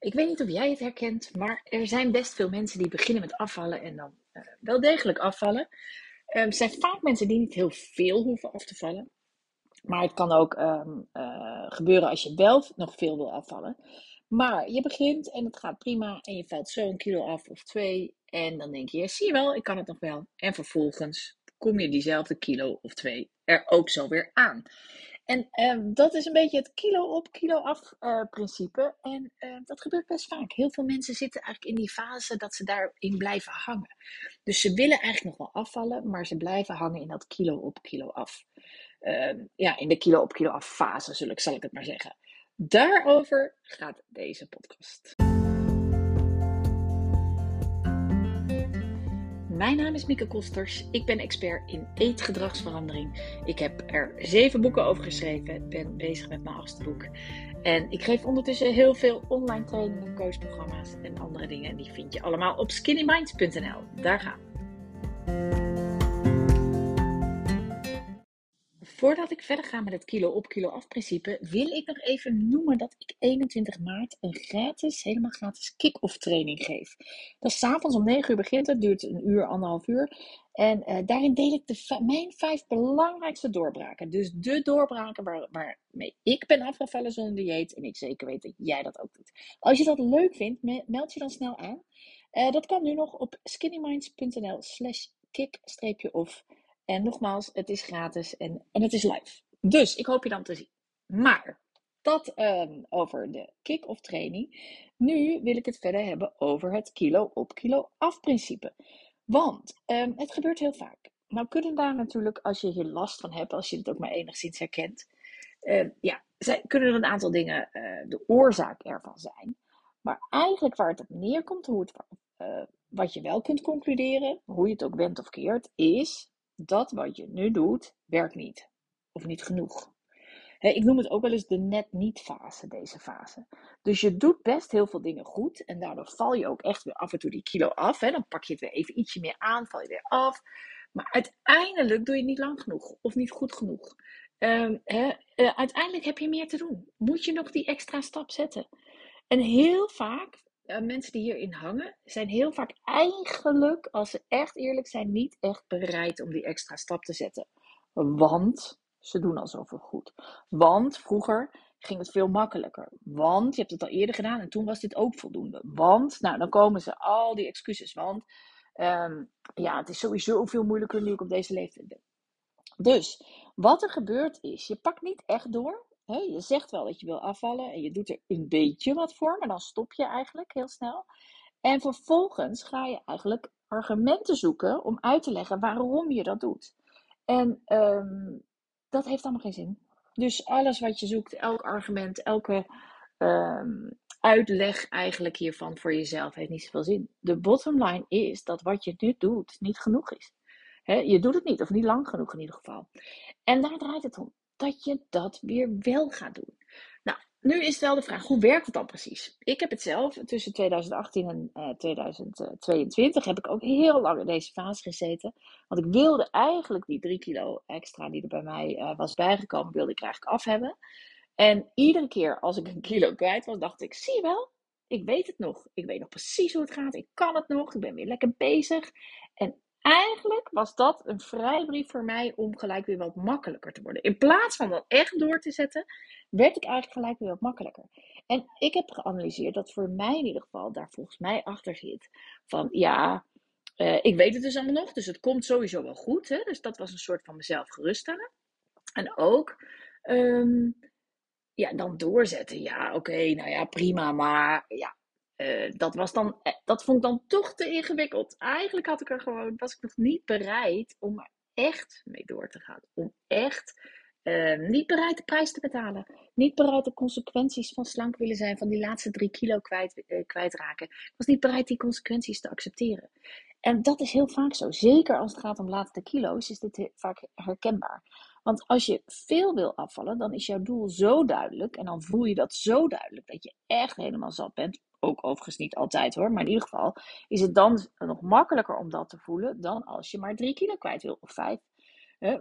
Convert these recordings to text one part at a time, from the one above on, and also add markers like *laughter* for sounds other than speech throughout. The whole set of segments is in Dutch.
Ik weet niet of jij het herkent, maar er zijn best veel mensen die beginnen met afvallen en dan uh, wel degelijk afvallen. Um, zijn vaak mensen die niet heel veel hoeven af te vallen. Maar het kan ook um, uh, gebeuren als je wel nog veel wil afvallen. Maar je begint en het gaat prima en je valt zo een kilo af of twee. En dan denk je, zie je wel, ik kan het nog wel. En vervolgens kom je diezelfde kilo of twee er ook zo weer aan. En uh, dat is een beetje het kilo op, kilo af uh, principe. En uh, dat gebeurt best vaak. Heel veel mensen zitten eigenlijk in die fase dat ze daarin blijven hangen. Dus ze willen eigenlijk nog wel afvallen, maar ze blijven hangen in dat kilo op, kilo af. Ehm, ja, in de kilo op, kilo af fase, zal ik het maar zeggen. Daarover gaat deze podcast. Mijn naam is Mieke Kosters. Ik ben expert in eetgedragsverandering. Ik heb er zeven boeken over geschreven. Ik ben bezig met mijn achtste boek. En ik geef ondertussen heel veel online trainingen, coachprogramma's en andere dingen. Die vind je allemaal op skinnyminds.nl. Daar gaan we. Voordat ik verder ga met het kilo op kilo af principe, wil ik nog even noemen dat ik 21 maart een gratis, helemaal gratis kick-off training geef. Dat is s'avonds om 9 uur begint het, duurt een uur, anderhalf uur. En uh, daarin deel ik de, mijn vijf belangrijkste doorbraken. Dus de doorbraken waar, waarmee ik ben afgevallen zonder dieet. En ik zeker weet dat jij dat ook doet. Als je dat leuk vindt, meld je dan snel aan. Uh, dat kan nu nog op skinnyminds.nl slash kick-off. En nogmaals, het is gratis en, en het is live. Dus ik hoop je dan te zien. Maar dat um, over de kick-off training. Nu wil ik het verder hebben over het kilo op kilo af principe. Want um, het gebeurt heel vaak. Nou kunnen daar natuurlijk, als je hier last van hebt, als je het ook maar enigszins herkent, uh, ja, kunnen er een aantal dingen uh, de oorzaak ervan zijn. Maar eigenlijk waar het op neerkomt, hoe het, uh, wat je wel kunt concluderen, hoe je het ook bent of keert, is dat wat je nu doet, werkt niet. Of niet genoeg. ik noem het ook wel eens de net niet fase, deze fase. Dus je doet best heel veel dingen goed. En daardoor val je ook echt weer af en toe die kilo af. Dan pak je het weer even ietsje meer aan, val je weer af. Maar uiteindelijk doe je het niet lang genoeg. Of niet goed genoeg. Um, uiteindelijk heb je meer te doen. Moet je nog die extra stap zetten. En heel vaak uh, mensen die hierin hangen, zijn heel vaak eigenlijk, als ze echt eerlijk zijn, niet echt bereid om die extra stap te zetten. Want ze doen al zoveel goed. Want vroeger ging het veel makkelijker. Want je hebt het al eerder gedaan en toen was dit ook voldoende. Want, nou, dan komen ze al die excuses. Want um, ja, het is sowieso veel moeilijker nu ik op deze leeftijd ben. Dus wat er gebeurt is, je pakt niet echt door je zegt wel dat je wil afvallen en je doet er een beetje wat voor, maar dan stop je eigenlijk heel snel. En vervolgens ga je eigenlijk argumenten zoeken om uit te leggen waarom je dat doet. En um, dat heeft allemaal geen zin. Dus alles wat je zoekt, elk argument, elke um, uitleg eigenlijk hiervan voor jezelf heeft niet zoveel zin. De bottom line is dat wat je nu doet niet genoeg is. je doet het niet, of niet lang genoeg in ieder geval. En daar draait het om dat je dat weer wel gaat doen. Nou, nu is wel de vraag, hoe werkt het dan precies? Ik heb het zelf tussen 2018 en uh, eh, 2022 heb ik ook heel lang in deze fase gezeten. Want ik wilde eigenlijk die 3 kilo extra die er bij mij uh, was bijgekomen, wilde ik eigenlijk af hebben. En iedere keer als ik een kilo kwijt was, dacht ik, zie je wel, ik weet het nog. Ik weet nog precies hoe het gaat. Ik kan het nog. Ik ben weer lekker bezig. En eigenlijk was dat een vrijbrief voor mij om gelijk weer wat makkelijker te worden. In plaats van dat echt door te zetten, werd ik eigenlijk gelijk weer wat makkelijker. En ik heb geanalyseerd dat voor mij in ieder geval daar volgens mij achter zit. Van ja, uh, ik weet het dus allemaal nog, dus het komt sowieso wel goed. Hè? Dus dat was een soort van mezelf geruststellen. En ook um, ja, dan doorzetten. Ja, oké, nou ja, prima. Maar ja, uh, dat, was dan, eh, dat vond ik dan toch te ingewikkeld. Eigenlijk had ik er gewoon, was ik nog niet bereid om er echt mee door te gaan. Om echt uh, niet bereid de prijs te betalen. Niet bereid de consequenties van slank willen zijn, van die laatste drie kilo kwijt, kwijtraken. Ik was niet bereid die consequenties te accepteren. En dat is heel vaak zo. Zeker als het gaat om laatste kilo's, is dit vaak herkenbaar. Want als je veel wil afvallen, dan is jouw doel zo duidelijk. En dan voel je dat zo duidelijk dat je echt helemaal zat bent. Ook overigens niet altijd hoor. Maar in ieder geval is het dan nog makkelijker om dat te voelen dan als je maar drie kilo kwijt wil of vijf.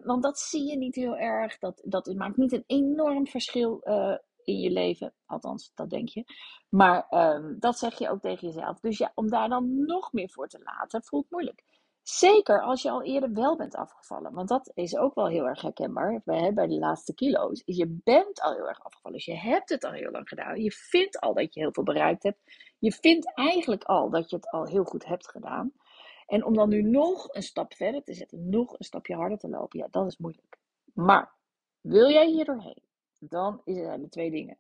Want dat zie je niet heel erg. Dat, dat maakt niet een enorm verschil uh, in je leven. Althans, dat denk je. Maar ehm, dat zeg je ook tegen jezelf. Dus ja, om daar dan nog meer voor te laten, voelt moeilijk. Zeker als je al eerder wel bent afgevallen. Want dat is ook wel heel erg herkenbaar bij, bij de laatste kilo's. Je bent al heel erg afgevallen. Dus je hebt het al heel lang gedaan. Je vindt al dat je heel veel bereikt hebt. Je vindt eigenlijk al dat je het al heel goed hebt gedaan. En om dan nu nog een stap verder te zetten, nog een stapje harder te lopen, ja, dat is moeilijk. Maar wil jij hier doorheen, dan zijn er twee dingen.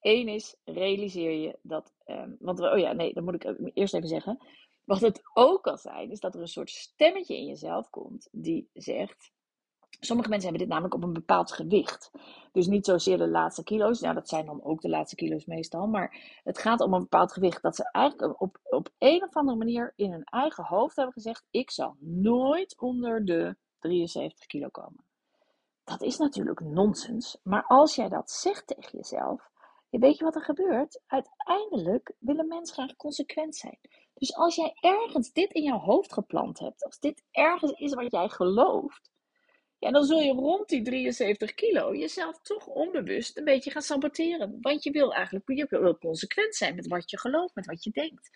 Eén is, realiseer je dat, um, want, oh ja, nee, dat moet ik eerst even zeggen. Wat het ook kan zijn, is dat er een soort stemmetje in jezelf komt die zegt. Sommige mensen hebben dit namelijk op een bepaald gewicht. Dus niet zozeer de laatste kilo's. Nou, dat zijn dan ook de laatste kilo's meestal. Maar het gaat om een bepaald gewicht. Dat ze eigenlijk op, op een of andere manier in hun eigen hoofd hebben gezegd: Ik zal nooit onder de 73 kilo komen. Dat is natuurlijk nonsens. Maar als jij dat zegt tegen jezelf, weet je wat er gebeurt? Uiteindelijk willen mensen graag consequent zijn. Dus als jij ergens dit in jouw hoofd geplant hebt, als dit ergens is wat jij gelooft, ja, dan zul je rond die 73 kilo jezelf toch onbewust een beetje gaan saboteren. Want je wil eigenlijk je wil consequent zijn met wat je gelooft, met wat je denkt.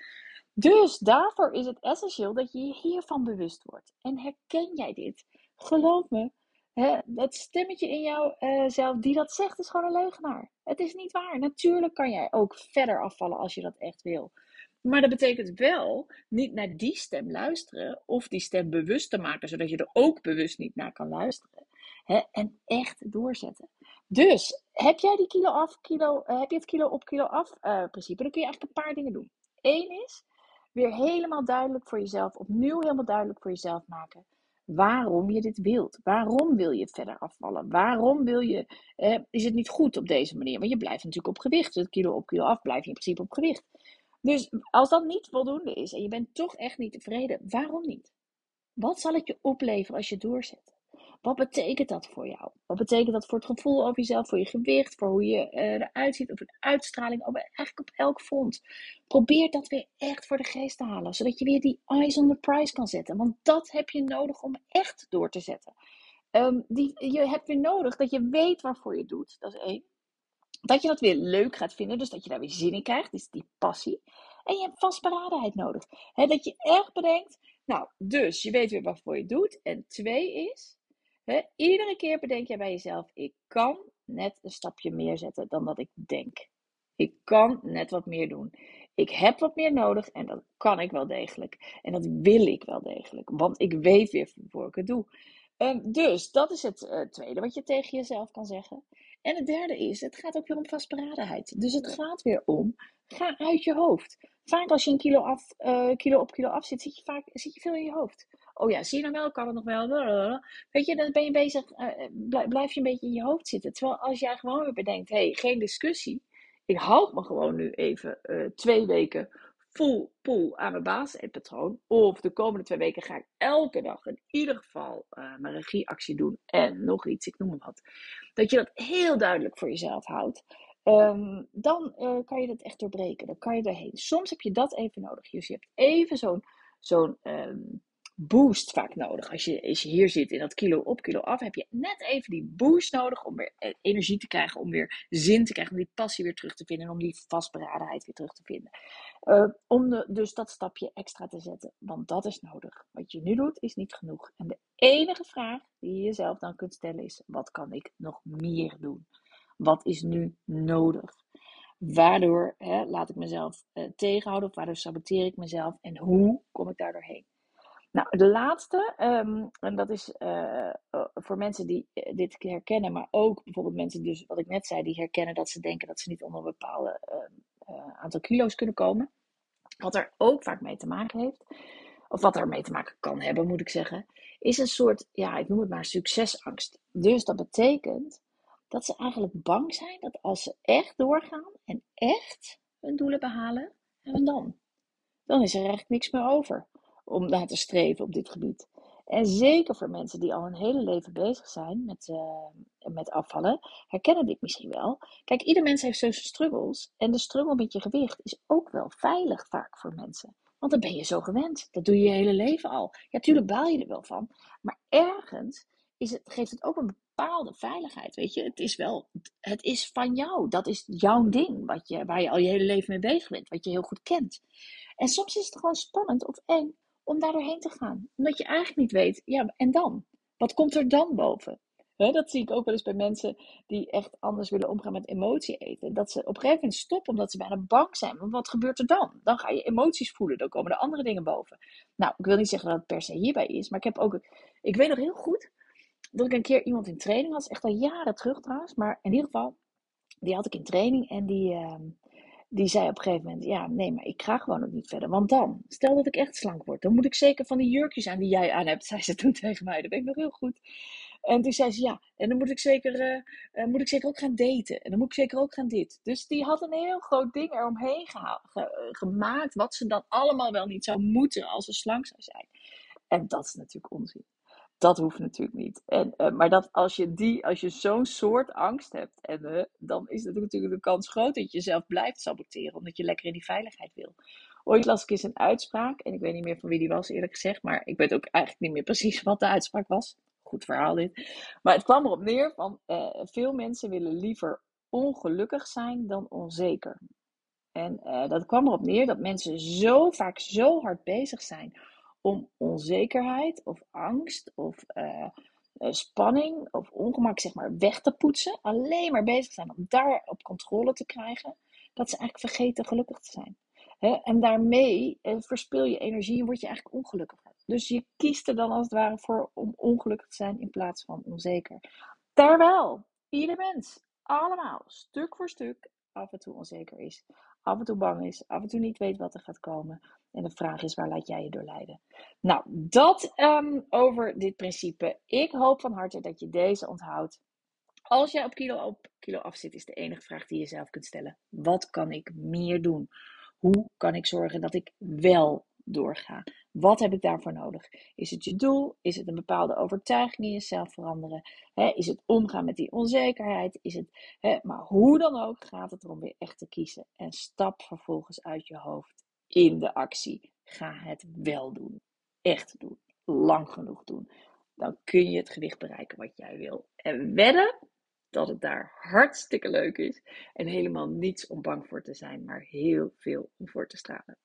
Dus daarvoor is het essentieel dat je je hiervan bewust wordt. En herken jij dit? Geloof me, hè, dat stemmetje in jouzelf uh, die dat zegt, is gewoon een leugenaar. Het is niet waar. Natuurlijk kan jij ook verder afvallen als je dat echt wil. Maar dat betekent wel niet naar die stem luisteren of die stem bewust te maken, zodat je er ook bewust niet naar kan luisteren. Hè? En echt doorzetten. Dus heb jij die kilo af, kilo, uh, heb je het kilo op kilo af uh, principe, dan kun je eigenlijk een paar dingen doen. Eén is weer helemaal duidelijk voor jezelf, opnieuw helemaal duidelijk voor jezelf maken waarom je dit wilt. Waarom wil je verder afvallen? Waarom wil je, eh, is het niet goed op deze manier? Want je blijft natuurlijk op gewicht. Dus kilo op kilo af blijf je in principe op gewicht. Dus als dat niet voldoende is en je bent toch echt niet tevreden, waarom niet? Wat zal het je opleveren als je doorzet? Wat betekent dat voor jou? Wat betekent dat voor het gevoel over jezelf, voor je gewicht, voor hoe je uh, eruit ziet, op een uitstraling, op, eigenlijk op elk front? Probeer dat weer echt voor de geest te halen, zodat je weer die eyes on the prize kan zetten. Want dat heb je nodig om echt door te zetten. Um, die, je hebt weer nodig dat je weet waarvoor je doet. Dat is één. Dat je dat weer leuk gaat vinden, dus dat je daar weer zin in krijgt, is die passie. En je hebt vastberadenheid nodig. Dat je echt bedenkt, nou, dus je weet weer waarvoor je doet. En twee is, iedere keer bedenk je bij jezelf, ik kan net een stapje meer zetten dan dat ik denk. Ik kan net wat meer doen. Ik heb wat meer nodig en dat kan ik wel degelijk. En dat wil ik wel degelijk, want ik weet weer waarvoor ik het doe. Um, dus dat is het uh, tweede wat je tegen jezelf kan zeggen. En het derde is, het gaat ook weer om vastberadenheid. Dus het gaat weer om, ga uit je hoofd. Vaak als je een kilo, af, uh, kilo op kilo af zit, zit je, vaak, zit je veel in je hoofd. Oh ja, zie je nou wel, kan het nog wel. Weet je, dan ben je bezig, uh, blijf je een beetje in je hoofd zitten. Terwijl als jij gewoon weer bedenkt, hé, hey, geen discussie. Ik houd me gewoon nu even uh, twee weken full pool aan mijn basiseetpatroon. Of de komende twee weken ga ik elke dag in ieder geval uh, mijn regieactie doen. En nog iets, ik noem maar wat. Dat je dat heel duidelijk voor jezelf houdt. Um, dan uh, kan je dat echt doorbreken. Dan kan je erheen. Soms heb je dat even nodig. Dus je hebt even zo'n zo'n um, boost vaak nodig. Als je, als je hier zit in dat kilo op, kilo af, heb je net even die boost nodig om weer e-, energie te krijgen, om weer zin te krijgen, om die passie weer terug te vinden en om die vastberadenheid weer terug te vinden. Uh, om dus dat stapje extra te zetten, want dat is nodig. Wat je nu doet is niet genoeg. En de enige vraag die je jezelf dan kunt stellen is: wat kan ik nog meer doen? Wat is nu nodig? Waardoor hè, laat ik mezelf uh, tegenhouden of waardoor saboteer ik mezelf en hoe kom ik daar doorheen? Nou, de laatste, um, en dat is uh, voor mensen die dit herkennen, maar ook bijvoorbeeld mensen, dus wat ik net zei, die herkennen dat ze denken dat ze niet onder een bepaalde uh, aantal kilo's kunnen komen. Wat er ook vaak mee te maken heeft, of wat er mee te maken kan hebben, moet ik zeggen, is een soort, ja, ik noem het maar succesangst. Dus dat betekent dat ze eigenlijk bang zijn dat als ze echt doorgaan en echt hun doelen behalen, en dan? Dan is er eigenlijk niks meer over om naar te streven op dit gebied. En zeker voor mensen die al een hele leven bezig zijn met, uh, met afvallen, herkennen dit misschien wel. Kijk, ieder mens heeft zijn struggles. En de struggle met je gewicht is ook wel veilig vaak voor mensen. Want dan ben je zo gewend. Dat doe je je hele leven al. Ja, natuurlijk baal je er wel van. Maar ergens is het, geeft het ook een bepaalde veiligheid. Weet je, het is wel, het is van jou. Dat is jouw ding, wat je, waar je al je hele leven mee bezig bent, wat je heel goed kent. En soms is het gewoon spannend of eng om daar doorheen te gaan. Omdat je eigenlijk niet weet, ja, en dan? Wat komt er dan boven? dat zie ik ook wel eens bij mensen die echt anders willen omgaan met emotie eten. Dat ze op een gegeven moment stoppen omdat ze bijna bang zijn. Wat gebeurt er dan? Dan ga je emoties voelen, dan komen er andere dingen boven. Nou, ik wil niet zeggen dat het per se hierbij is, maar ik heb ook, ik weet nog heel goed dat ik een keer iemand in training had, echt al jaren terug trouwens, maar in ieder geval, die had ik in training en die, ehm, die zei op een gegeven moment, ja, nee, maar ik ga gewoon ook niet verder. Want dan, stel dat ik echt slank word, dan moet ik zeker van die jurkjes aan die jij aan hebt, zei ze toen *laughs* tegen mij. Dat weet ik nog heel goed. En toen zei ze, ja, en dan moet ik zeker, uh, uh, moet ik zeker ook gaan daten. En dan moet ik zeker ook gaan dit. Dus die had een heel groot ding eromheen ge gemaakt, wat ze dan allemaal wel niet zou moeten als ze slank zou zijn. En dat is natuurlijk onzin. Dat hoeft natuurlijk niet. En, uh, maar dat als je, die, als je zo'n soort angst hebt, en, uh, dan is natuurlijk de kans groot dat je jezelf blijft saboteren, omdat je lekker in die veiligheid wil. Ooit las ik eens een uitspraak, en ik weet niet meer van wie die was eerlijk gezegd, maar ik weet ook eigenlijk niet meer *laughs* precies wat de uitspraak was. Goed verhaal dit. Maar het kwam erop neer van uh, veel mensen willen liever ongelukkig zijn dan onzeker. En dat kwam erop neer dat mensen zo vaak zo hard bezig zijn om onzekerheid of angst of uh, spanning of ongemak zeg maar weg te poetsen. Alleen maar bezig zijn om daar op controle te krijgen. Dat ze eigenlijk vergeten gelukkig te zijn. en daarmee uh, verspil je energie en word je eigenlijk ongelukkiger. Dus je kiest er dan als het ware voor om ongelukkig te zijn in plaats van onzeker. Terwijl ieder mens allemaal stuk voor stuk af en toe onzeker is af en toe bang is, af en toe niet weet wat er gaat komen. En de vraag is, waar laat jij je door leiden? Nou, dat um, over dit principe. Ik hoop van harte dat je deze onthoudt. Als jij op kilo op kilo af zit, is de enige vraag die je zelf kunt stellen. Wat kan ik meer doen? Hoe kan ik zorgen dat ik wel doorga? Wat heb ik daarvoor nodig? Is het je doel? Is het een bepaalde overtuiging in jezelf veranderen? is het omgaan met die onzekerheid? Is het, maar hoe dan ook gaat het erom weer echt te kiezen. En stap vervolgens uit je hoofd in de actie. Ga het wel doen. Echt doen. Lang genoeg doen. Dan kun je het gewicht bereiken wat jij wil. En wedden dat het daar hartstikke leuk is. En helemaal niets om bang voor te zijn, maar heel veel om voor te stralen.